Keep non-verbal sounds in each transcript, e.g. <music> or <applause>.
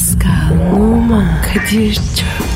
Pascal, Oman, Kadir çok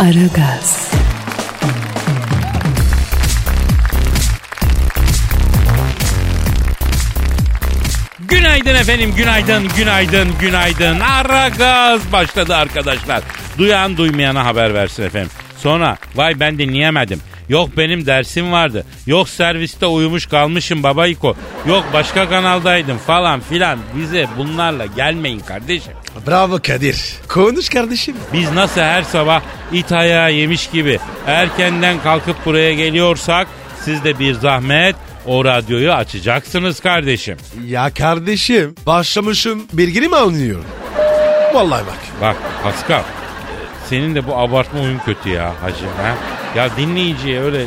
Aragaz, Günaydın efendim, günaydın, günaydın, günaydın. Ara gaz başladı arkadaşlar. Duyan duymayana haber versin efendim. Sonra vay ben dinleyemedim. Yok benim dersim vardı. Yok serviste uyumuş kalmışım babayko. Yok başka kanaldaydım falan filan. Bize bunlarla gelmeyin kardeşim. Bravo Kadir. Konuş kardeşim. Biz nasıl her sabah it ayağı yemiş gibi erkenden kalkıp buraya geliyorsak siz de bir zahmet o radyoyu açacaksınız kardeşim. Ya kardeşim başlamışım bilgini mi anlıyorum? Vallahi bak. Bak Pascal senin de bu abartma oyun kötü ya hacı. Ha? Ya dinleyiciye öyle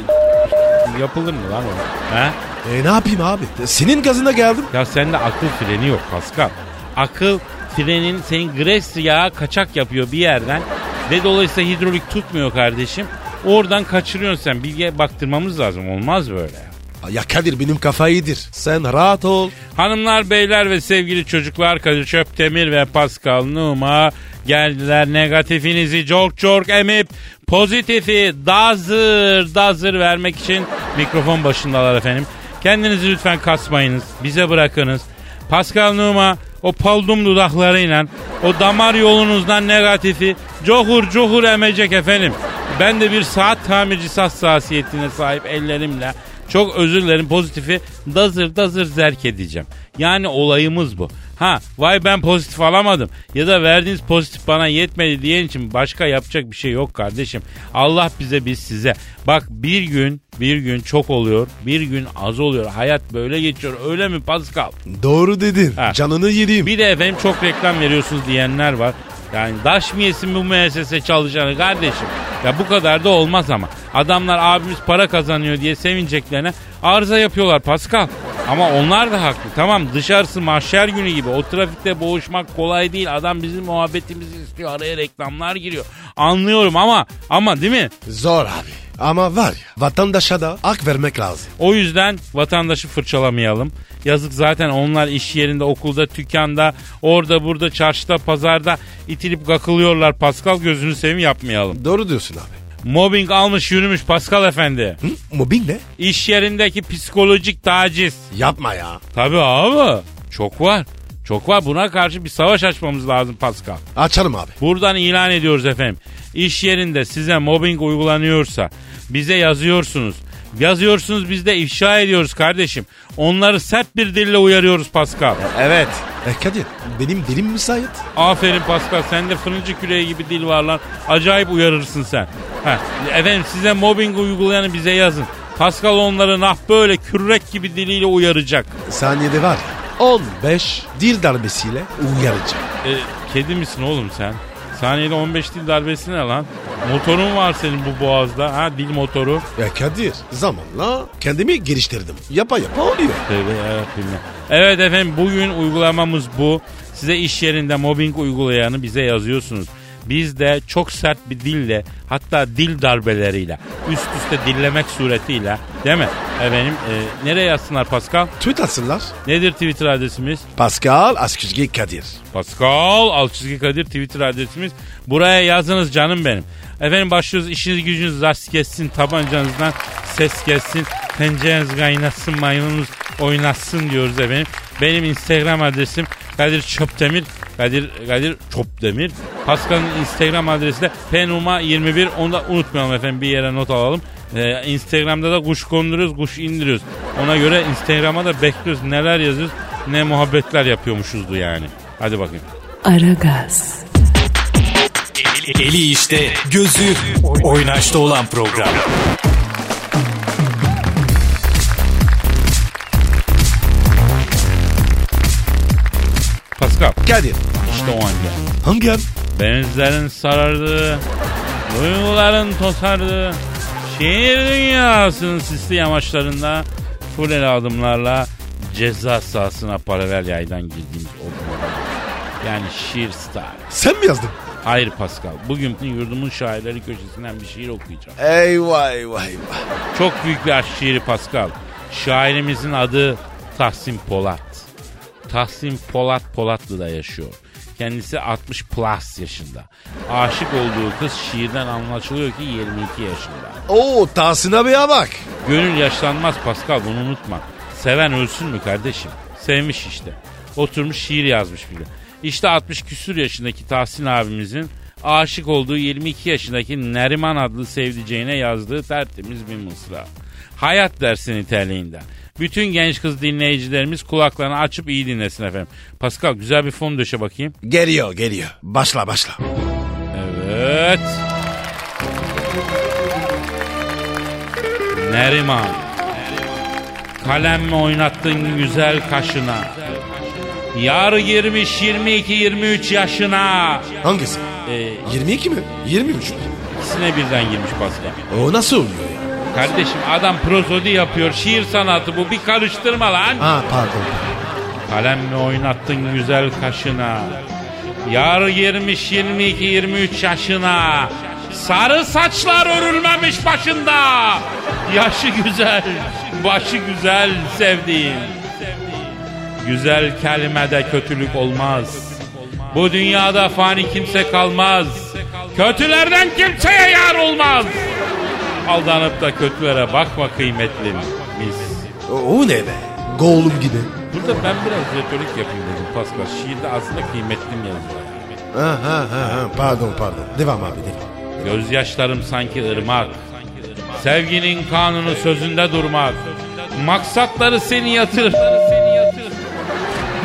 yapılır mı lan o? Ha? E ne yapayım abi? Senin gazına geldim. Ya sende akıl freni yok Pascal. Akıl frenin senin gres yağı kaçak yapıyor bir yerden ve dolayısıyla hidrolik tutmuyor kardeşim. Oradan kaçırıyorsun sen. Bilgiye baktırmamız lazım. Olmaz böyle. Ya Kadir benim kafa iyidir. Sen rahat ol. Hanımlar, beyler ve sevgili çocuklar Kadir Çöptemir ve Pascal Numa geldiler. Negatifinizi çok çok emip pozitifi dazır dazır vermek için mikrofon başındalar efendim. Kendinizi lütfen kasmayınız. Bize bırakınız. Pascal Numa o paldum dudaklarıyla o damar yolunuzdan negatifi cohur cohur emecek efendim. Ben de bir saat tamircisi hassasiyetine sahip ellerimle çok özür dilerim pozitifi dazır dazır zerk edeceğim. Yani olayımız bu. Ha vay ben pozitif alamadım ya da verdiğiniz pozitif bana yetmedi diyen için başka yapacak bir şey yok kardeşim. Allah bize biz size. Bak bir gün bir gün çok oluyor bir gün az oluyor. Hayat böyle geçiyor öyle mi Pascal? Doğru dedin. Ha. Canını yediğim. Bir de efendim çok reklam veriyorsunuz diyenler var. Yani daş mı yesin bu müessese çalışanı kardeşim? Ya bu kadar da olmaz ama. Adamlar abimiz para kazanıyor diye sevineceklerine arıza yapıyorlar Pascal. Ama onlar da haklı. Tamam dışarısı mahşer günü gibi. O trafikte boğuşmak kolay değil. Adam bizim muhabbetimizi istiyor. Araya reklamlar giriyor. Anlıyorum ama ama değil mi? Zor abi. Ama var ya vatandaşa da hak vermek lazım. O yüzden vatandaşı fırçalamayalım. Yazık zaten onlar iş yerinde, okulda, dükkanda, orada, burada, çarşıda, pazarda itilip kakılıyorlar. Pascal gözünü seveyim yapmayalım. Doğru diyorsun abi. Mobbing almış yürümüş Pascal efendi. Hı? Mobbing ne? İş yerindeki psikolojik taciz. Yapma ya. Tabii abi. Çok var. Çok var. Buna karşı bir savaş açmamız lazım Pascal. Açarım abi. Buradan ilan ediyoruz efendim. İş yerinde size mobbing uygulanıyorsa bize yazıyorsunuz. Yazıyorsunuz biz de ifşa ediyoruz kardeşim. Onları sert bir dille uyarıyoruz Pascal. Evet. E Kadir benim dilim müsait. Aferin Pascal sende fırıncı küreği gibi dil var lan. Acayip uyarırsın sen. Heh. Efendim size mobbing uygulayanı bize yazın. Pascal onları nah böyle kürek gibi diliyle uyaracak. Saniyede var. 15 dil darbesiyle uyaracak. E, kedi misin oğlum sen? Saniyede 15 dil darbesi ne lan? Motorun var senin bu boğazda. Ha dil motoru. Ya Kadir zamanla kendimi geliştirdim. Yapa yapa oluyor. Tövbe yarabbim. Evet efendim bugün uygulamamız bu. Size iş yerinde mobbing uygulayanı bize yazıyorsunuz. Biz de çok sert bir dille hatta dil darbeleriyle üst üste dillemek suretiyle değil mi? Efendim e, nereye yazsınlar Pascal? Tweet atsınlar. Nedir Twitter adresimiz? Pascal Askizgi Kadir. Pascal Alçızgi Kadir Twitter adresimiz. Buraya yazınız canım benim. Efendim başlıyoruz işiniz gücünüz rast kessin tabancanızdan ses gelsin. Tencereniz kaynasın maymununuz oynasın diyoruz efendim. Benim Instagram adresim Kadir Çöptemir. Kadir, Kadir Çöptemir. Pascal'ın Instagram adresi de penuma21. Onu da unutmayalım efendim bir yere not alalım. Ee, Instagram'da da kuş konduruyoruz, kuş indiriyoruz. Ona göre Instagram'a da bekliyoruz. Neler yazıyoruz, ne muhabbetler yapıyormuşuzdu yani. Hadi bakayım. Aragaz, Eli işte, gözü oynaşta olan program. Pascal, Kadir İşte o an geldi. Hangi an? Benizlerin sarardı, duyguların tosardı. Şehir dünyasının sisli yamaçlarında fuleli adımlarla ceza sahasına paralel yaydan girdiğimiz o. Yani şiir style. Sen mi yazdın? Hayır Pascal. Bugün yurdumun şairleri köşesinden bir şiir okuyacağım. Eyvah eyvah eyvah. Çok büyük bir aşk şiiri Pascal. Şairimizin adı Tahsin Polat. Tahsin Polat Polatlı'da yaşıyor. Kendisi 60 plus yaşında. Aşık olduğu kız şiirden anlaşılıyor ki 22 yaşında. Oo Tahsin abiye bak. Gönül yaşlanmaz Pascal bunu unutma. Seven ölsün mü kardeşim? Sevmiş işte. Oturmuş şiir yazmış bile. İşte 60 küsür yaşındaki Tahsin abimizin aşık olduğu 22 yaşındaki Neriman adlı sevdiceğine yazdığı tertemiz bir mısra. Hayat dersi niteliğinde. Bütün genç kız dinleyicilerimiz kulaklarını açıp iyi dinlesin efendim. Pascal güzel bir fon döşe bakayım. Geliyor geliyor. Başla başla. Evet. Neriman. Kalemle oynattın güzel kaşına. Yar girmiş 22-23 yaşına. Hangisi? Ee, 22 mi? 23 mü? ikisine birden girmiş Pascal. O nasıl oluyor ya? Kardeşim adam prozodi yapıyor. Şiir sanatı bu. Bir karıştırma lan. Ha pardon. Kalemle oynattın güzel kaşına. Yar girmiş 22-23 yaşına. Sarı saçlar örülmemiş başında. Yaşı güzel, başı güzel sevdiğim. Güzel kelimede kötülük olmaz. Bu dünyada fani kimse kalmaz. Kötülerden kimseye yar olmaz. Aldanıp da kötülere bakma kıymetlim. Mis. O, o ne be? Gollum gibi. Burada ben biraz retorik yapayım dedim Pascal. Şiirde aslında kıymetlim yazıyor. Ha ha ha ha. Pardon pardon. Devam abi devam. Gözyaşlarım sanki ırmak. Sevginin kanunu sözünde durmak. Maksatları seni yatır.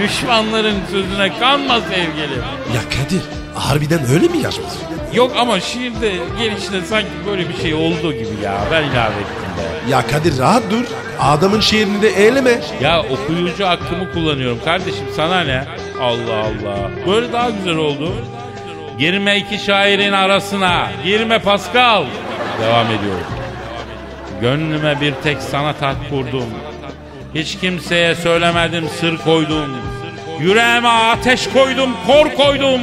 Düşmanların sözüne kanma sevgilim. Ya Kadir harbiden öyle mi yazmış? Yok ama şiirde gelişinde sanki böyle bir şey oldu gibi ya. Ben ilave ettim be. Ya Kadir rahat dur. Adamın şiirini de eyleme. Ya okuyucu hakkımı kullanıyorum kardeşim sana ne? Allah Allah. Böyle daha güzel oldu. Girme iki şairin arasına. Girme Pascal. Devam ediyorum. Gönlüme bir tek sana tat kurdum. Hiç kimseye söylemedim sır koydum. Yüreğime ateş koydum, kor koydum.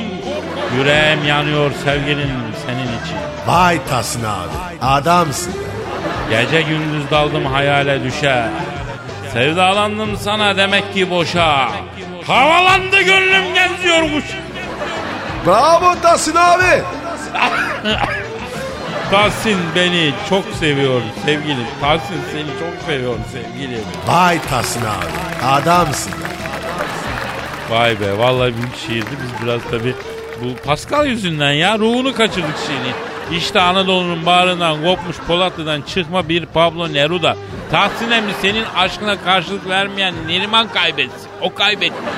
Yüreğim yanıyor sevgilin senin için. Vay Tahsin abi. Adamsın. Gece gündüz daldım hayale düşe. Sevdalandım sana demek ki boşa. Havalandı gönlüm geziyor kuş. Bravo Tahsin abi. <laughs> Tahsin beni çok seviyor sevgilim. Tahsin seni çok seviyor sevgilim. Vay Tahsin abi. Adamsın. Vay be vallahi büyük şiirdi. Biz biraz tabi bu Pascal yüzünden ya ruhunu kaçırdık şiirin. İşte Anadolu'nun bağrından kopmuş Polatlı'dan çıkma bir Pablo Neruda. Tahsin emmi senin aşkına karşılık vermeyen Neriman kaybetsin. O kaybetmiş.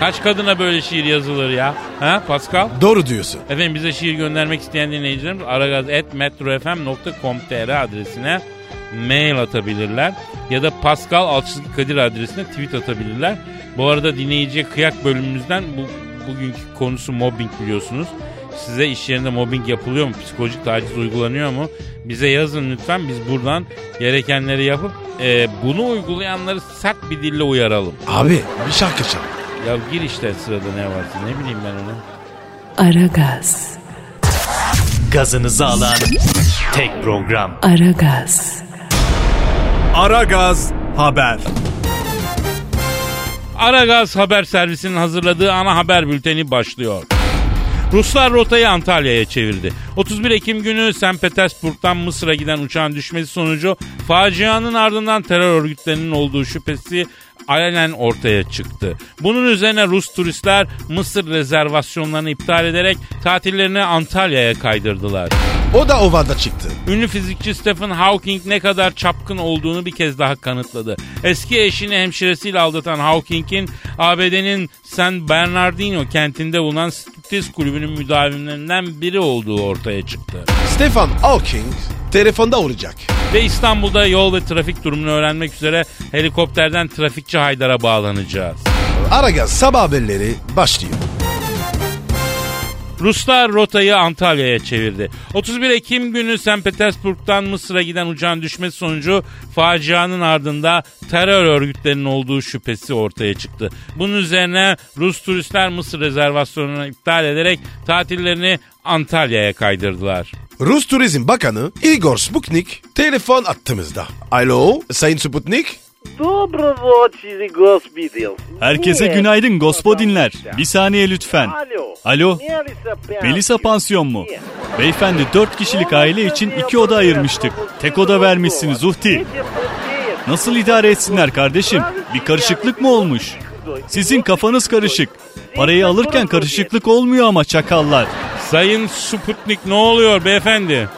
Kaç kadına böyle şiir yazılır ya? Ha Pascal? Doğru diyorsun. Efendim bize şiir göndermek isteyen dinleyicilerimiz aragaz.metrofm.com.tr adresine mail atabilirler. Ya da Pascal Alçızlı Kadir adresine tweet atabilirler. Bu arada dinleyiciye kıyak bölümümüzden bu bugünkü konusu mobbing biliyorsunuz. Size iş yerinde mobbing yapılıyor mu? Psikolojik taciz uygulanıyor mu? Bize yazın lütfen. Biz buradan gerekenleri yapıp e, bunu uygulayanları sert bir dille uyaralım. Abi bir şarkı çal. Ya gir işte sırada ne varsa ne bileyim ben onu. Aragaz, Gazınızı alan tek program. Aragaz, Aragaz Haber. Aragaz Haber Servisi'nin hazırladığı ana haber bülteni başlıyor. Ruslar rotayı Antalya'ya çevirdi. 31 Ekim günü St. Petersburg'dan Mısır'a giden uçağın düşmesi sonucu facianın ardından terör örgütlerinin olduğu şüphesi alenen ortaya çıktı. Bunun üzerine Rus turistler Mısır rezervasyonlarını iptal ederek tatillerini Antalya'ya kaydırdılar. O da ovada çıktı. Ünlü fizikçi Stephen Hawking ne kadar çapkın olduğunu bir kez daha kanıtladı. Eski eşini hemşiresiyle aldatan Hawking'in ABD'nin San Bernardino kentinde bulunan striptiz kulübünün müdavimlerinden biri olduğu ortaya çıktı. Stefan Hawking telefonda olacak. Ve İstanbul'da yol ve trafik durumunu öğrenmek üzere helikopterden trafikçi Haydar'a bağlanacağız. Aragaz sabah haberleri başlıyor. Ruslar rotayı Antalya'ya çevirdi. 31 Ekim günü St. Petersburg'dan Mısır'a giden uçağın düşmesi sonucu facianın ardında terör örgütlerinin olduğu şüphesi ortaya çıktı. Bunun üzerine Rus turistler Mısır rezervasyonunu iptal ederek tatillerini Antalya'ya kaydırdılar. Rus Turizm Bakanı Igor Sputnik telefon attığımızda. Alo Sayın Sputnik? Herkese günaydın gospodinler. Bir saniye lütfen. Alo. Melisa pansiyon mu? Beyefendi dört kişilik aile için iki oda ayırmıştık. Tek oda vermişsiniz Uhti. Nasıl idare etsinler kardeşim? Bir karışıklık mı olmuş? Sizin kafanız karışık. Parayı alırken karışıklık olmuyor ama çakallar. Sayın Sputnik ne oluyor beyefendi?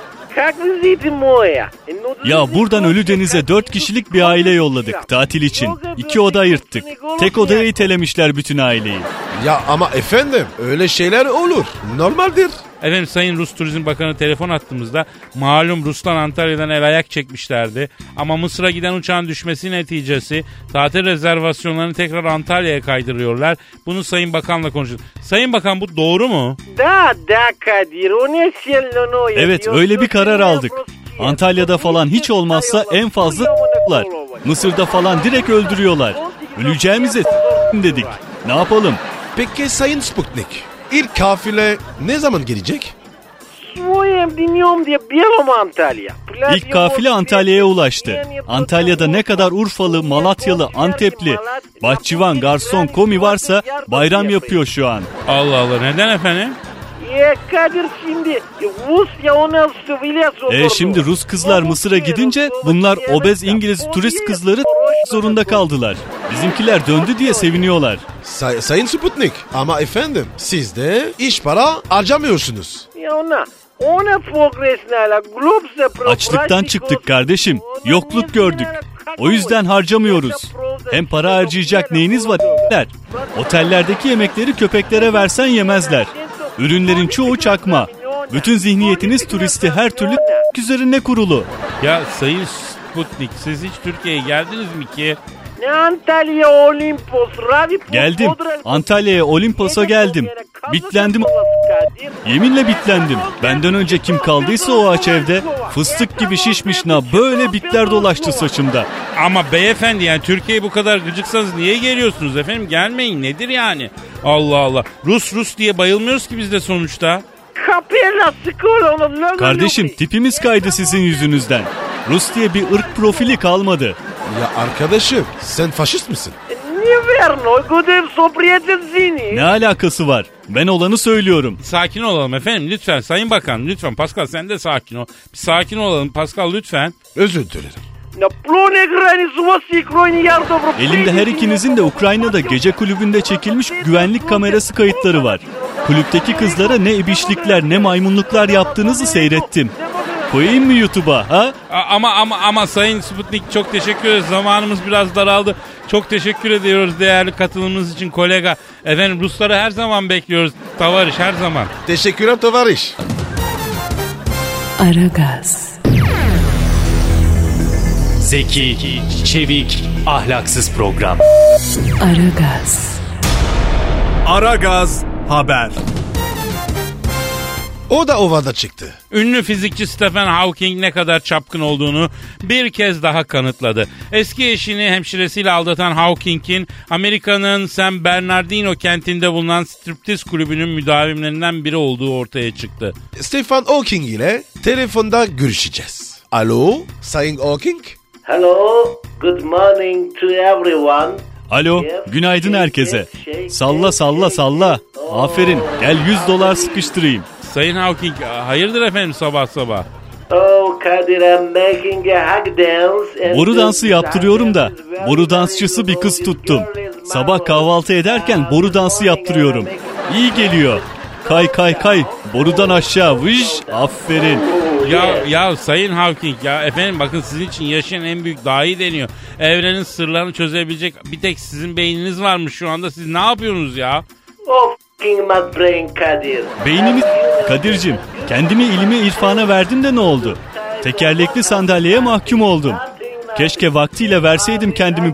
Ya buradan Ölüdeniz'e dört kişilik bir aile yolladık tatil için. İki oda ayırttık. Tek odaya itelemişler bütün aileyi. Ya ama efendim öyle şeyler olur. Normaldir. Efendim Sayın Rus Turizm Bakanı telefon attığımızda malum Ruslan Antalya'dan el ayak çekmişlerdi. Ama Mısır'a giden uçağın düşmesi neticesi tatil rezervasyonlarını tekrar Antalya'ya kaydırıyorlar. Bunu Sayın Bakan'la konuştuk. Sayın Bakan bu doğru mu? Da da Kadir o ne Evet öyle bir karar aldık. Antalya'da falan hiç olmazsa en fazla ***lar. Mısır'da falan direkt öldürüyorlar. Öleceğimize dedik. Ne yapalım? Peki Sayın Sputnik, İlk kafile ne zaman gelecek? Suyum dinliyorum diye bir Antalya. İlk kafile Antalya'ya ulaştı. Antalya'da ne kadar Urfalı, Malatyalı, Antepli, bahçıvan, garson, komi varsa bayram yapıyor şu an. Allah Allah neden efendim? E, Kadir şimdi Rusya ona söylüyor. E şimdi Rus kızlar Mısır'a gidince bunlar obez İngiliz turist kızları zorunda kaldılar. Bizimkiler döndü diye seviniyorlar. Say- Sayın Sputnik ama efendim siz de iş para harcamıyorsunuz. Ya ona ona Açlıktan çıktık kardeşim. Yokluk gördük. O yüzden harcamıyoruz. Hem para harcayacak neyiniz var der. Otellerdeki yemekleri köpeklere versen yemezler. Ürünlerin çoğu çakma. Bütün zihniyetiniz turisti her türlü üzerine kurulu. Ya Sayın Sputnik siz hiç Türkiye'ye geldiniz mi ki? Ne Antalya Olimpos Ravi Geldim. Antalya'ya Olimpos'a geldim. Bitlendim. Yeminle bitlendim. Benden önce kim kaldıysa o ağaç evde fıstık gibi şişmiş na böyle bitler dolaştı saçımda. Ama beyefendi yani Türkiye'ye bu kadar gıcıksanız niye geliyorsunuz efendim? Gelmeyin nedir yani? Allah Allah. Rus Rus diye bayılmıyoruz ki biz de sonuçta. Kardeşim tipimiz kaydı sizin yüzünüzden. Rus diye bir ırk profili kalmadı. Ya arkadaşım sen faşist misin? Неверно, Гудев соприятель Зини. Ne alakası var? Ben olanı söylüyorum. Sakin olalım efendim lütfen Sayın Bakan lütfen Pascal sen de sakin ol. Bir sakin olalım Pascal lütfen. Özür dilerim. На плоне границу вас и кройни ярдо Elimde her ikinizin de Ukrayna'da gece kulübünde çekilmiş güvenlik kamerası kayıtları var. Kulüpteki kızlara ne ibişlikler ne maymunluklar yaptığınızı seyrettim. Koyayım mı YouTube'a ha? Ama ama ama Sayın Sputnik çok teşekkür ederiz. Zamanımız biraz daraldı. Çok teşekkür ediyoruz değerli katılımınız için kolega. Efendim Rusları her zaman bekliyoruz. Tavarış her zaman. Teşekkürler tovariş. Aragaz, Zeki, çevik, ahlaksız program. Aragaz, Aragaz Haber. O da ovada çıktı. Ünlü fizikçi Stephen Hawking ne kadar çapkın olduğunu bir kez daha kanıtladı. Eski eşini hemşiresiyle aldatan Hawking'in Amerika'nın San Bernardino kentinde bulunan striptiz kulübünün müdavimlerinden biri olduğu ortaya çıktı. Stephen Hawking ile telefonda görüşeceğiz. Alo Sayın Hawking? Hello, good morning to everyone. Alo, günaydın herkese. Salla salla salla. Aferin, gel 100 dolar sıkıştırayım. Sayın Hawking hayırdır efendim sabah sabah? Oh, Kadir, I'm making a hug dance. and Boru dansı yaptırıyorum da. Boru dansçısı bir kız tuttum. Sabah kahvaltı ederken boru dansı yaptırıyorum. İyi geliyor. Kay kay kay. Borudan aşağı. Vış. Aferin. Ya ya Sayın Hawking ya efendim bakın sizin için yaşayan en büyük dahi deniyor. Evrenin sırlarını çözebilecek bir tek sizin beyniniz varmış şu anda. Siz ne yapıyorsunuz ya? Fucking my brain, Kadir. Beynimi Kadir'cim kendimi ilmi irfana verdim de ne oldu? Tekerlekli sandalyeye mahkum oldum. Keşke vaktiyle verseydim kendimi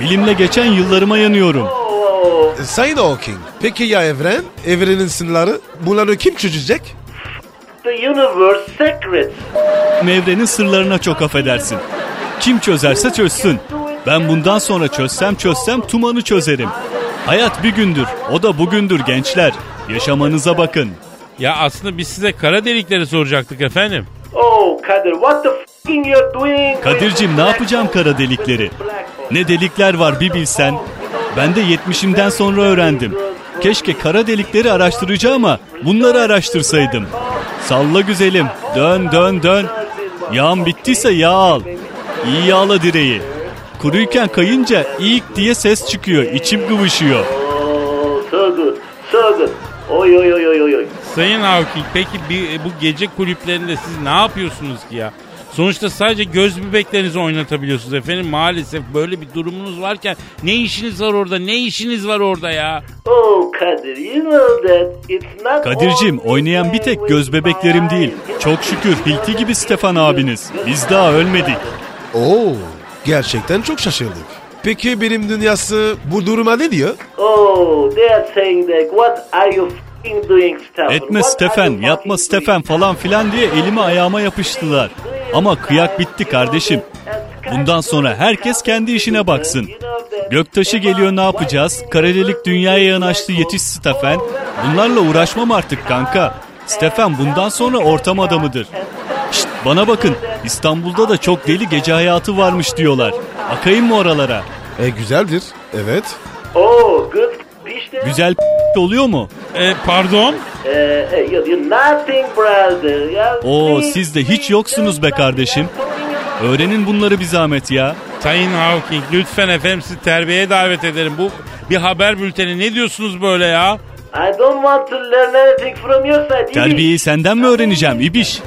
Bilimle geçen yıllarıma yanıyorum. Sayın Hawking, peki ya evren? Evrenin sınırları bunları kim çözecek? The universe secrets. Evrenin sırlarına çok affedersin. Kim çözerse çözsün. Ben bundan sonra çözsem çözsem tumanı çözerim. Hayat bir gündür. O da bugündür gençler. Yaşamanıza bakın. Ya aslında biz size kara delikleri soracaktık efendim. Oh, Kadir, what the f***ing you're doing? Kadir'cim ne yapacağım kara delikleri? Ne delikler var bir bilsen. Ben de 70'imden sonra öğrendim. Keşke kara delikleri araştıracağım ama bunları araştırsaydım. Salla güzelim. Dön dön dön. Yağın bittiyse yağ al. İyi yağla direği. Kuruyken kayınca ilk diye ses çıkıyor. İçim kıvışıyor. Oh, so good, so good. Oy oy oy oy oy oy. Sayın Hawking peki bir, bu gece kulüplerinde siz ne yapıyorsunuz ki ya? Sonuçta sadece göz bebeklerinizi oynatabiliyorsunuz efendim. Maalesef böyle bir durumunuz varken ne işiniz var orada? Ne işiniz var orada ya? Oh, Kadir, you know that it's not Kadir'cim oynayan bir tek göz bebeklerim değil. Çok şükür Hilti gibi Stefan abiniz. Biz daha ölmedik. Oo, gerçekten çok şaşırdık. Peki bilim dünyası bu duruma ne diyor? Oh, they are saying that what are you f***ing doing, Stefan? Etme Stefan, yapma Stefan falan filan diye elime ayağıma yapıştılar. Ama kıyak bitti kardeşim. Bundan sonra herkes kendi işine baksın. Göktaşı geliyor ne yapacağız? Karedelik dünyaya yanaştı yetiş Stefan. Bunlarla uğraşmam artık kanka. Stefan bundan sonra ortam adamıdır. Bana bakın İstanbul'da da çok deli gece hayatı varmış diyorlar. Akayım mı oralara? E güzeldir. Evet. Oh, good. İşte. Güzel oluyor mu? E, pardon? You, you nothing, brother. Ya, Oo please, siz de hiç yoksunuz be kardeşim. Öğrenin bunları bir zahmet ya. Sayın Hawking lütfen efendim sizi terbiyeye davet ederim. Bu bir haber bülteni. Ne diyorsunuz böyle ya? I don't want to learn anything from your side. Terbiyeyi senden mi öğreneceğim ibiş?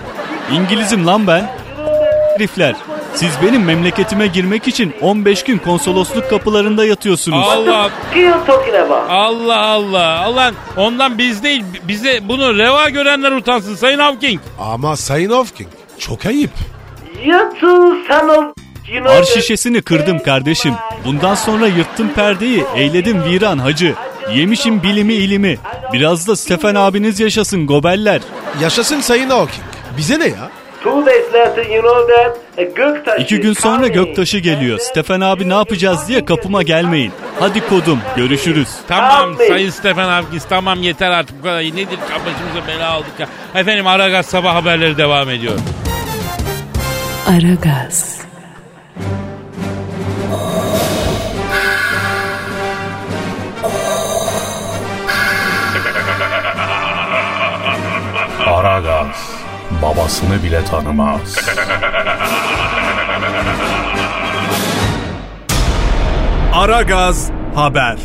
İngilizim lan ben. Herifler. Siz benim memleketime girmek için 15 gün konsolosluk kapılarında yatıyorsunuz. Allah? Allah Allah. Allah ondan biz değil bize bunu reva görenler utansın Sayın Hawking. Ama Sayın Hawking çok ayıp. Of... You know Ar şişesini kırdım kardeşim. Bundan sonra yırttım perdeyi, eyledim viran hacı. Yemişim bilimi ilimi. Biraz da Stefan abiniz yaşasın gobeller. Yaşasın Sayın Hawking. Bize ne ya? Two days later, you know that a Göktaş İki gün sonra göktaşı geliyor. Stefan abi ne yapacağız diye kapıma gelmeyin. Hadi kodum, görüşürüz. Tamam. Sayın Stefan Hawking tamam yeter artık bu kadar. Nedir başımıza bela aldık ya. Efendim Aragaz sabah haberleri devam ediyor. Aragaz, Aragaz babasını bile tanımaz. Aragaz haber.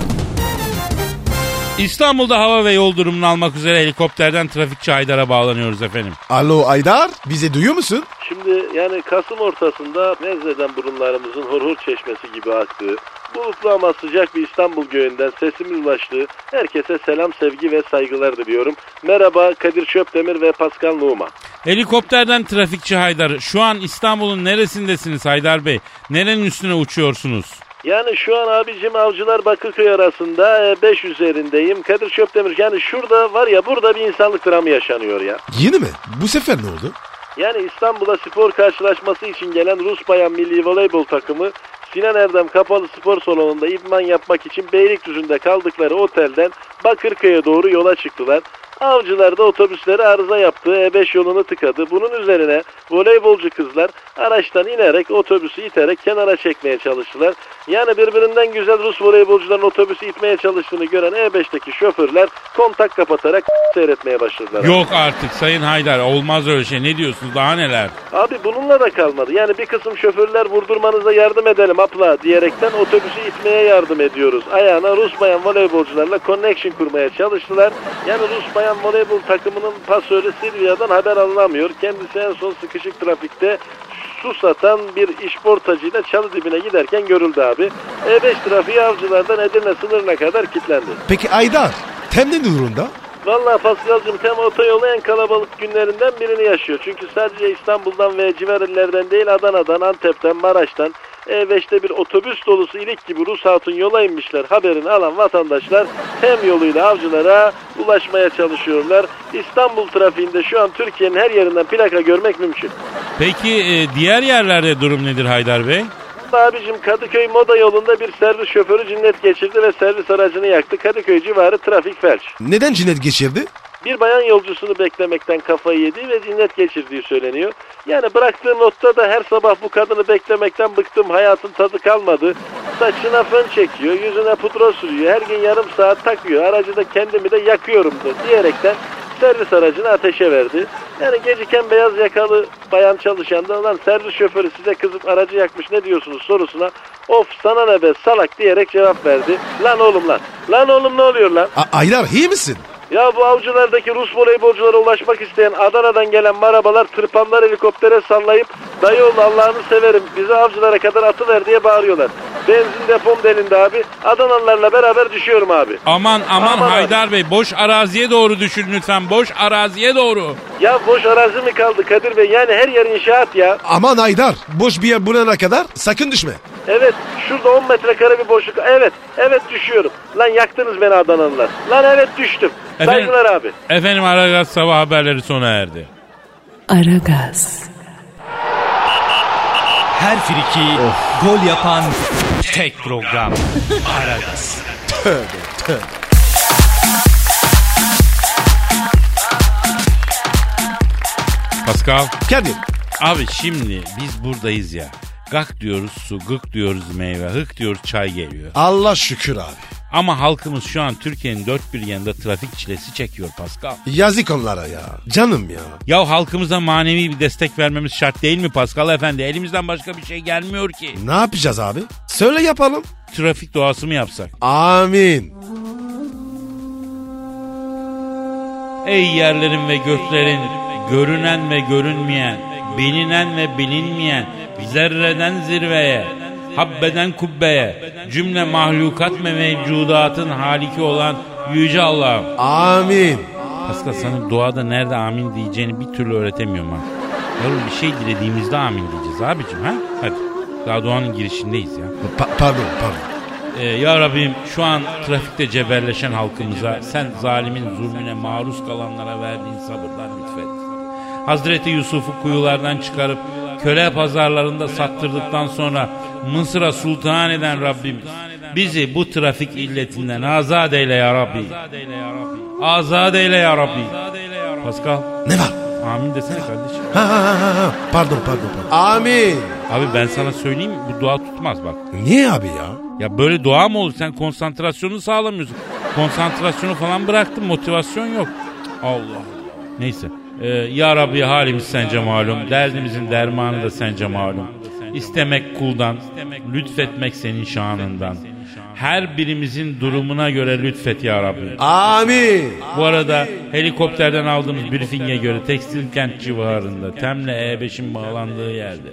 İstanbul'da hava ve yol durumunu almak üzere helikopterden trafikçi Haydar'a bağlanıyoruz efendim. Alo Aydar bize duyuyor musun? Şimdi yani Kasım ortasında Nezle'den burunlarımızın horhor çeşmesi gibi aktığı, bulutlu ama sıcak bir İstanbul göğünden sesimin ulaştığı herkese selam, sevgi ve saygılar diliyorum. Merhaba Kadir Çöptemir ve Pascal Numa. Helikopterden trafikçi Haydar. Şu an İstanbul'un neresindesiniz Haydar Bey? Nerenin üstüne uçuyorsunuz? Yani şu an abicim Avcılar Bakırköy arasında 5 üzerindeyim. Kadir Çöptemir yani şurada var ya burada bir insanlık dramı yaşanıyor ya. Yeni mi? Bu sefer ne oldu? Yani İstanbul'a spor karşılaşması için gelen Rus bayan milli voleybol takımı Sinan Erdem Kapalı Spor Salonu'nda idman yapmak için Beylikdüzü'nde kaldıkları otelden Bakırköy'e doğru yola çıktılar. Avcılar da otobüsleri arıza yaptı, E5 yolunu tıkadı. Bunun üzerine voleybolcu kızlar araçtan inerek otobüsü iterek kenara çekmeye çalıştılar. Yani birbirinden güzel Rus voleybolcuların otobüsü itmeye çalıştığını gören E5'teki şoförler kontak kapatarak <laughs> seyretmeye başladılar. Yok artık Sayın Haydar olmaz öyle şey. Ne diyorsunuz daha neler? Abi bununla da kalmadı. Yani bir kısım şoförler vurdurmanıza yardım edelim abla diyerekten otobüsü itmeye yardım ediyoruz. Ayağına Rus bayan voleybolcularla connection kurmaya çalıştılar. Yani Rus bayan voleybol takımının pasörü Silvia'dan haber alınamıyor. Kendisi en son sıkışık trafikte su satan bir işportacıyla çalı dibine giderken görüldü abi. E5 trafiği avcılardan Edirne sınırına kadar kilitlendi. Peki Aydar tem ne durumda? Vallahi Pascal'cığım tem otoyolu en kalabalık günlerinden birini yaşıyor. Çünkü sadece İstanbul'dan ve civar illerden değil Adana'dan, Antep'ten, Maraş'tan E5'te bir otobüs dolusu ilik gibi Rus hatun yola inmişler. Haberini alan vatandaşlar tem yoluyla avcılara ulaşmaya çalışıyorlar. İstanbul trafiğinde şu an Türkiye'nin her yerinden plaka görmek mümkün. Peki e, diğer yerlerde durum nedir Haydar Bey? Abicim Kadıköy Moda yolunda bir servis şoförü cinnet geçirdi ve servis aracını yaktı. Kadıköy civarı trafik felç. Neden cinnet geçirdi? Bir bayan yolcusunu beklemekten kafayı yedi ve cinnet geçirdiği söyleniyor. Yani bıraktığı notta da her sabah bu kadını beklemekten bıktım hayatın tadı kalmadı. Saçına fön çekiyor, yüzüne pudra sürüyor, her gün yarım saat takıyor. Aracı da kendimi de yakıyorum da diyerekten servis aracını ateşe verdi. Yani geciken beyaz yakalı bayan çalışan da lan servis şoförü size kızıp aracı yakmış ne diyorsunuz sorusuna of sana ne be salak diyerek cevap verdi. Lan oğlum lan. Lan oğlum ne oluyor lan? A- Aydar iyi misin? Ya bu avcılardaki Rus voleybolculara ulaşmak isteyen Adana'dan gelen marabalar tırpanlar helikoptere sallayıp dayı oğlu Allah'ını severim bizi avcılara kadar atıver diye bağırıyorlar. Benzin depom delindi abi. Adanalılarla beraber düşüyorum abi. Aman aman, Aman abi. Haydar Bey boş araziye doğru düşün lütfen boş araziye doğru. Ya boş arazi mi kaldı Kadir Bey? Yani her yer inşaat ya. Aman Aydar boş bir yer bulana kadar sakın düşme. Evet şurada 10 metrekare bir boşluk. Evet evet düşüyorum. Lan yaktınız beni Adanalılar. Lan evet düştüm. Efendim- Saygılar abi. Efendim Aragaz sabah haberleri sona erdi. Aragaz, Her friki gol yapan tek program. Aragaz. Pascal. Kadir Abi şimdi biz buradayız ya. Gak diyoruz su, gık diyoruz meyve, hık diyoruz çay geliyor. Allah şükür abi. Ama halkımız şu an Türkiye'nin dört bir yanında trafik çilesi çekiyor Pascal. Yazık onlara ya. Canım ya. Ya halkımıza manevi bir destek vermemiz şart değil mi Pascal Efendi? Elimizden başka bir şey gelmiyor ki. Ne yapacağız abi? Söyle yapalım. Trafik doğası mı yapsak? Amin. Ey yerlerin ve göklerin, görünen ve görünmeyen, bilinen ve bilinmeyen, zerreden zirveye, habbeden kubbeye, cümle mahlukat ve mevcudatın haliki olan Yüce Allah'ım. Amin. Pascal sana duada nerede amin diyeceğini bir türlü öğretemiyorum ha. Yavrum bir şey dilediğimizde amin diyeceğiz abicim ha. Hadi. Daha duanın girişindeyiz ya. Pa- pardon pardon. Ee, ya Rabbim şu an trafikte cebelleşen halkımıza sen zalimin zulmüne maruz kalanlara verdiğin sabırdan lütfet. Hazreti Yusuf'u kuyulardan çıkarıp köle pazarlarında sattırdıktan sonra Mısır'a sultan eden Rabbimiz bizi bu trafik illetinden azat eyle ya Rabbi. Azat eyle ya Rabbi. Pascal Ne var? amin desene kardeşim. Ha, ha, ha, ha. Pardon pardon pardon. Amin. Abi ben sana söyleyeyim bu dua tutmaz bak. Niye abi ya? Ya böyle dua mı olur? Sen konsantrasyonu sağlamıyorsun. Konsantrasyonu falan bıraktın. Motivasyon yok. Allah. Neyse. Ee, ya Rabbi halimiz sence malum. Derdimizin dermanı da sence malum. İstemek kuldan, lütfetmek senin şanından. Her birimizin durumuna göre lütfet ya Rabbi. Amin. Bu arada helikopterden aldığımız briefinge göre tekstil kent civarında Tem'le E5'in bağlandığı yerde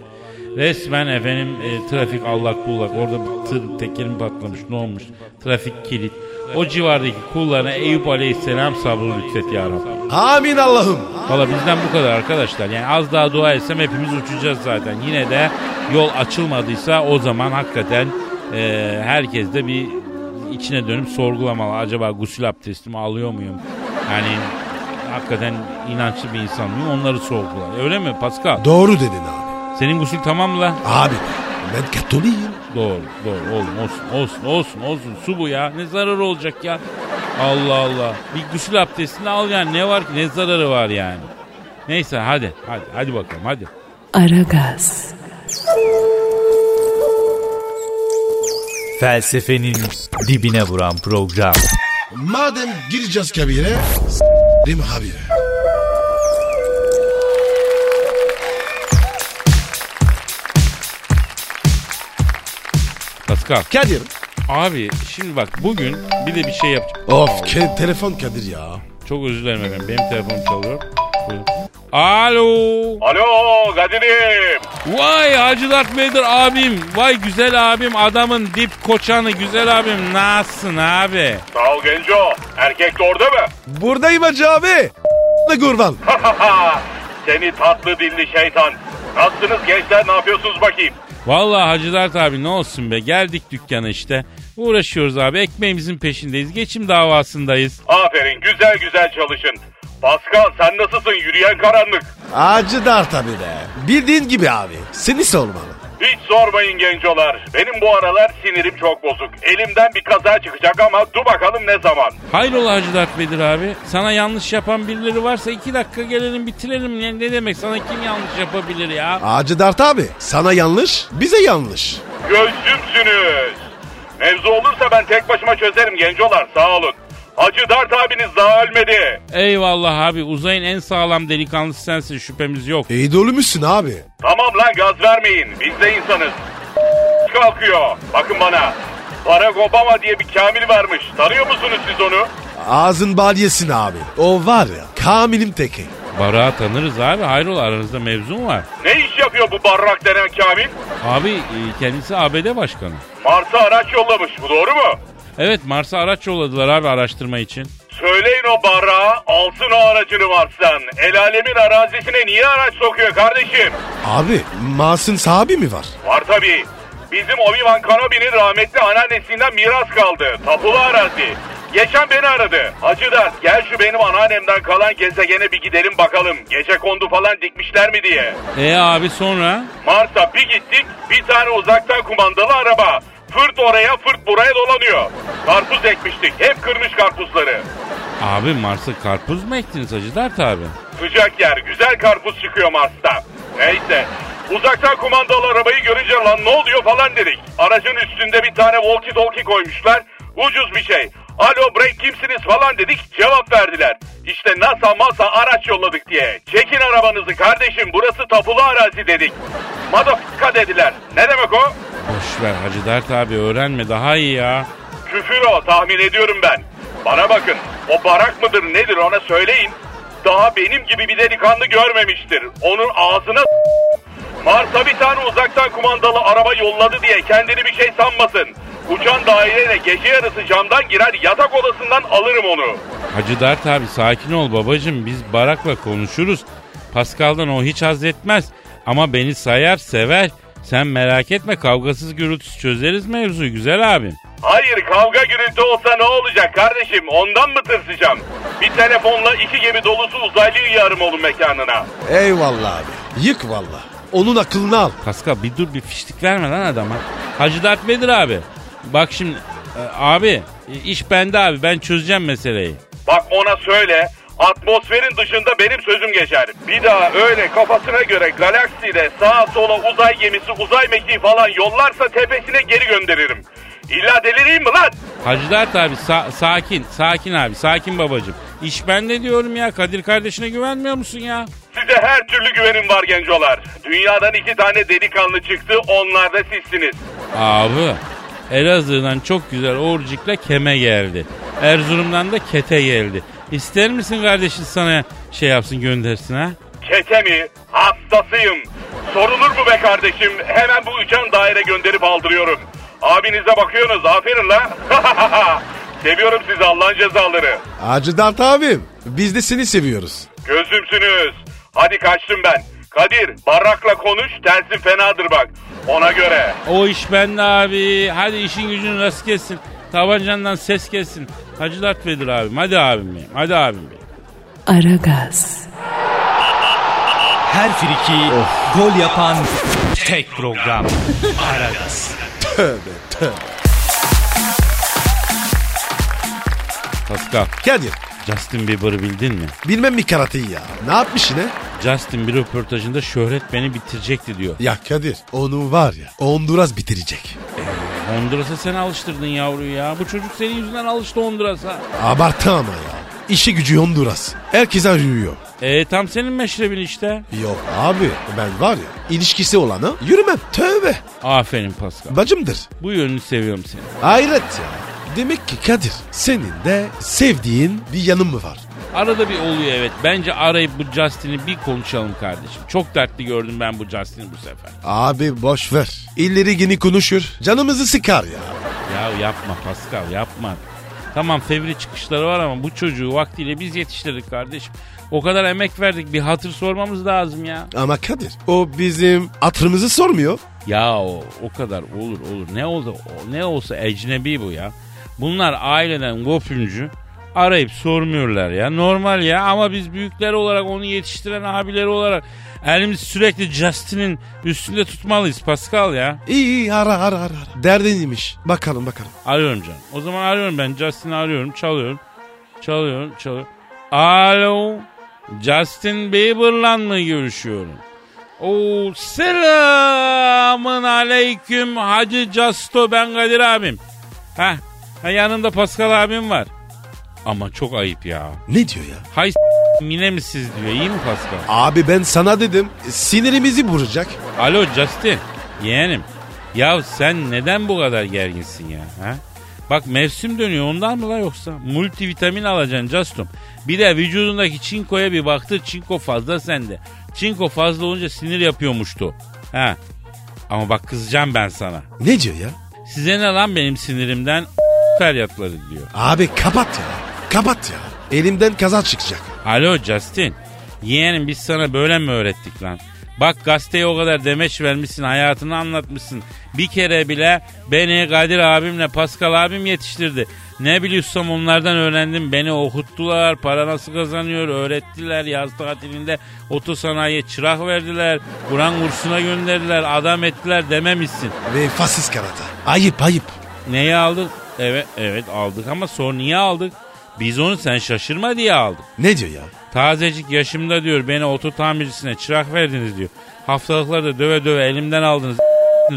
resmen efendim e, trafik allak bullak orada bir tır tekerin patlamış ne olmuş trafik kilit o civardaki kullarına Eyüp Aleyhisselam sabrı lütfet ya Rabbi. Amin Allah'ım. Valla bizden bu kadar arkadaşlar. Yani az daha dua etsem hepimiz uçacağız zaten. Yine de yol açılmadıysa o zaman hakikaten e, herkes de bir içine dönüp sorgulamalı. Acaba gusül abdestimi alıyor muyum? Yani hakikaten inançlı bir insan mıyım? Onları sorgula. Öyle mi Pascal? Doğru dedin abi. Senin gusül tamam mı lan? Abi ben Katoliyim. Doğru doğru. Oğlum olsun olsun olsun olsun. Su bu ya. Ne zararı olacak ya? Allah Allah. Bir gusül abdestini al yani. Ne var ki? Ne zararı var yani? Neyse hadi hadi hadi bakalım hadi. Aragaz, Felsefenin dibine vuran program. Madem gireceğiz kabire s**rim habire. Pascal Kadir. abi şimdi bak bugün bir de bir şey yapacağım Of ke- telefon Kadir ya. çok özür dilerim efendim benim telefonum çalıyor Buyurun. Alo Alo Kadir'im. Vay Hacı Dert Vedir abim Vay güzel abim adamın dip koçanı güzel abim nasılsın abi Sağ ol Genco. Erkek de orada mı? Buradayım hacı abi. <laughs> Ne kurban. <laughs> Seni tatlı dilli şeytan. Nasılsınız gençler ne yapıyorsunuz bakayım? Vallahi Hacı Dert abi ne olsun be geldik dükkana işte. Uğraşıyoruz abi ekmeğimizin peşindeyiz. Geçim davasındayız. Aferin güzel güzel çalışın. Pascal sen nasılsın yürüyen karanlık? Hacı Dert abi be. Bildiğin gibi abi. Seni sormalı. Hiç sormayın gencolar. Benim bu aralar sinirim çok bozuk. Elimden bir kaza çıkacak ama dur bakalım ne zaman. Hayrola Hacı Dert Vedir abi? Sana yanlış yapan birileri varsa iki dakika gelelim bitirelim. Ne, ne demek sana kim yanlış yapabilir ya? Hacı Dert abi. Sana yanlış, bize yanlış. Gözcümsünüz. Mevzu olursa ben tek başıma çözerim gencolar sağ olun. Hacı Dert abiniz daha ölmedi. Eyvallah abi uzayın en sağlam delikanlısı sensin şüphemiz yok. İyi dolu musun abi? Tamam lan gaz vermeyin. Biz de insanız. Kalkıyor. Bakın bana. Barack Obama diye bir Kamil varmış. Tanıyor musunuz siz onu? Ağzın bal yesin abi. O var ya Kamil'im teki. Barak'ı tanırız abi. Hayrola aranızda mevzu mu var? Ne iş yapıyor bu barrak denen Kamil? Abi e, kendisi ABD başkanı. Mars'a araç yollamış. Bu doğru mu? Evet Mars'a araç yolladılar abi araştırma için. Söyleyin o barrağa alsın o aracını Mars'tan. El alemin arazisine niye araç sokuyor kardeşim? Abi Mas'ın sahibi mi var? Var tabii. Bizim Obi-Wan Kenobi'nin rahmetli anneannesinden miras kaldı. Tapulu arazi. Geçen beni aradı. Hacı Dert gel şu benim anneannemden kalan gezegene bir gidelim bakalım. Gece kondu falan dikmişler mi diye. E abi sonra? Mars'a bir gittik bir tane uzaktan kumandalı araba. Fırt oraya fırt buraya dolanıyor. Karpuz ekmiştik. Hep kırmış karpuzları. Abi Mars'a karpuz mu ektiniz Hacı Dert abi? Sıcak yer. Güzel karpuz çıkıyor Mars'ta. Neyse. Uzaktan kumandalı arabayı görünce lan ne oluyor falan dedik. Aracın üstünde bir tane walkie talkie koymuşlar. Ucuz bir şey. Alo break kimsiniz falan dedik cevap verdiler. İşte NASA masa araç yolladık diye. Çekin arabanızı kardeşim burası tapulu arazi dedik. Madafika dediler. Ne demek o? Boş ver Hacı Dert abi öğrenme daha iyi ya. Küfür o tahmin ediyorum ben. Bana bakın o barak mıdır nedir ona söyleyin. Daha benim gibi bir delikanlı görmemiştir. Onun ağzına Mars'a bir tane uzaktan kumandalı araba yolladı diye kendini bir şey sanmasın. Uçan daireyle gece yarısı camdan girer yatak odasından alırım onu. Hacı Dert abi sakin ol babacım biz Barak'la konuşuruz. Pascal'dan o hiç haz etmez. Ama beni sayar sever. Sen merak etme kavgasız gürültüsüz çözeriz mevzuyu güzel abim. Hayır kavga gürültü olsa ne olacak kardeşim ondan mı tırsacağım? Bir telefonla iki gemi dolusu uzaylıyı yarım olun mekanına. Eyvallah abi. Yık valla. Onun aklını al. Pascal bir dur bir fiştik verme lan adama. Hacı Dert Vedir abi. Bak şimdi e, abi iş bende abi ben çözeceğim meseleyi. Bak ona söyle atmosferin dışında benim sözüm geçer. Bir daha öyle kafasına göre galakside sağa sola uzay gemisi uzay mekiği falan yollarsa tepesine geri gönderirim. İlla delireyim mi lan? Hacı Dert abi sa- sakin sakin abi sakin babacım. İş bende diyorum ya Kadir kardeşine güvenmiyor musun ya? Size her türlü güvenim var gencolar. Dünyadan iki tane delikanlı çıktı onlar da sizsiniz. Abi Elazığ'dan çok güzel orcikla keme geldi. Erzurum'dan da kete geldi. İster misin kardeşin sana şey yapsın göndersin ha? Kete mi? Hastasıyım. Sorulur mu be kardeşim? Hemen bu uçan daire gönderip aldırıyorum. Abinize bakıyorsunuz aferin la. <laughs> Seviyorum sizi Allah'ın cezaları. Hacı Dert abim. Biz de seni seviyoruz. Gözümsünüz. Hadi kaçtım ben. Kadir barrakla konuş tersin fenadır bak. Ona göre. O iş bende abi. Hadi işin gücün rast kessin. Tabancandan ses kessin. Hacı Dert Vedir abim. Hadi abim benim. Hadi abim benim. Aragaz, Her friki gol yapan tek program. Aragaz. Pascal. Kadir. Justin Bieber'ı bildin mi? Bilmem mi karateyi ya. Ne yapmış yine? Justin bir röportajında şöhret beni bitirecekti diyor. Ya Kadir. Onu var ya. Honduras bitirecek. Honduras'a sen alıştırdın yavruyu ya. Bu çocuk senin yüzünden alıştı Honduras'a. Abartı ama ya. İşi gücü Honduras. Herkes arıyor. E tam senin meşrebin işte. Yok abi ben var ya ilişkisi olana yürümem. Tövbe. Aferin Pascal. Bacımdır. Bu yönünü seviyorum seni. Hayret ya. Demek ki Kadir senin de sevdiğin bir yanın mı var? Arada bir oluyor evet. Bence arayıp bu Justin'i bir konuşalım kardeşim. Çok dertli gördüm ben bu Justin'i bu sefer. Abi boş ver. İlleri yeni konuşur. Canımızı sıkar ya. Ya yapma Pascal yapma. Tamam fevri çıkışları var ama bu çocuğu vaktiyle biz yetiştirdik kardeşim. O kadar emek verdik bir hatır sormamız lazım ya. Ama Kadir o bizim hatırımızı sormuyor. Ya o, o kadar olur olur. Ne oldu? o- Ne olsa ecnebi bu ya. Bunlar aileden gopüncü arayıp sormuyorlar ya. Normal ya ama biz büyükler olarak onu yetiştiren abileri olarak elimizi sürekli Justin'in üstünde tutmalıyız Pascal ya. İyi iyi ara ara ara. ara. Derdiniymiş. Bakalım bakalım. Arıyorum canım. O zaman arıyorum ben. Justin'i arıyorum. Çalıyorum. Çalıyorum. Çalıyorum. Alo. Justin Bieber'la mı görüşüyorum? Oo, selamın aleyküm Hacı Justo ben Kadir abim. Heh, ha, yanında Pascal abim var. Ama çok ayıp ya. Ne diyor ya? Hay yine mi siz diyor. İyi mi Pascal? Abi ben sana dedim sinirimizi vuracak. Alo Justin. Yeğenim. Ya sen neden bu kadar gerginsin ya? Ha? Bak mevsim dönüyor ondan mı la yoksa? Multivitamin alacaksın Justin. Bir de vücudundaki çinkoya bir baktır. Çinko fazla sende. Çinko fazla olunca sinir yapıyormuştu. Ha. Ama bak kızacağım ben sana. Ne diyor ya? Size ne lan benim sinirimden feryatları diyor. Abi kapat ya. Kapat ya. Elimden kaza çıkacak. Alo Justin. Yeğenim biz sana böyle mi öğrettik lan? Bak gazeteye o kadar demeç vermişsin, hayatını anlatmışsın. Bir kere bile beni Kadir abimle Pascal abim yetiştirdi. Ne biliyorsam onlardan öğrendim. Beni okuttular, para nasıl kazanıyor öğrettiler. Yaz tatilinde otosanayiye çırak verdiler. Kur'an kursuna gönderdiler, adam ettiler dememişsin. Ve fasis karata. Ayıp ayıp. Neyi aldık? Evet, evet aldık ama sonra niye aldık? Biz onu sen şaşırma diye aldık. Ne diyor ya? Tazecik yaşımda diyor beni oto tamircisine çırak verdiniz diyor. Haftalıklarda döve döve elimden aldınız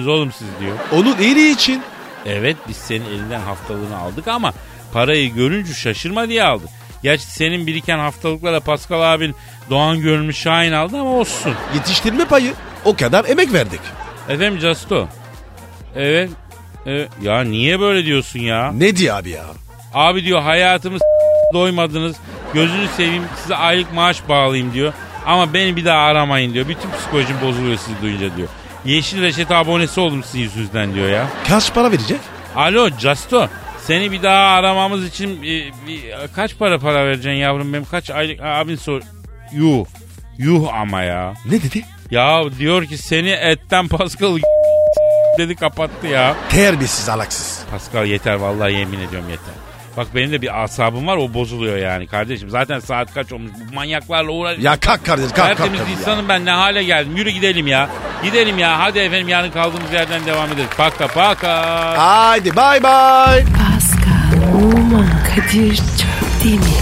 oğlum siz diyor. Onun iyiliği için. Evet biz senin elinden haftalığını aldık ama parayı görünce şaşırma diye aldık. Gerçi senin biriken haftalıklara Pascal abin Doğan görünmüş Şahin aldı ama olsun. Yetiştirme payı. O kadar emek verdik. Efendim Casto. Evet. evet. Ya niye böyle diyorsun ya? Ne diyor abi ya? Abi diyor hayatımı s- doymadınız. Gözünü seveyim size aylık maaş bağlayayım diyor. Ama beni bir daha aramayın diyor. Bütün psikolojim bozuluyor sizi duyunca diyor. Yeşil reçete abonesi oldum sizin yüzünüzden diyor ya. Kaç para verecek? Alo Justo. Seni bir daha aramamız için e, bir- kaç para para vereceksin yavrum benim? Kaç aylık abin sor. Yuh. Yuh ama ya. Ne dedi? Ya diyor ki seni etten Pascal dedi kapattı ya. Terbiyesiz alaksız. Pascal yeter vallahi yemin ediyorum yeter. Bak benim de bir asabım var o bozuluyor yani kardeşim. Zaten saat kaç olmuş bu manyaklarla uğraş. Ya kalk kardeşim kalk kalk. Tertemiz kalk ya. insanım ben ne hale geldim. Yürü gidelim ya. Gidelim ya. Hadi efendim yarın kaldığımız yerden devam ederiz. Paka paka. Haydi bay bay. Pascal, Oman, Kadir çok değil mi?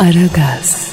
Aragaz.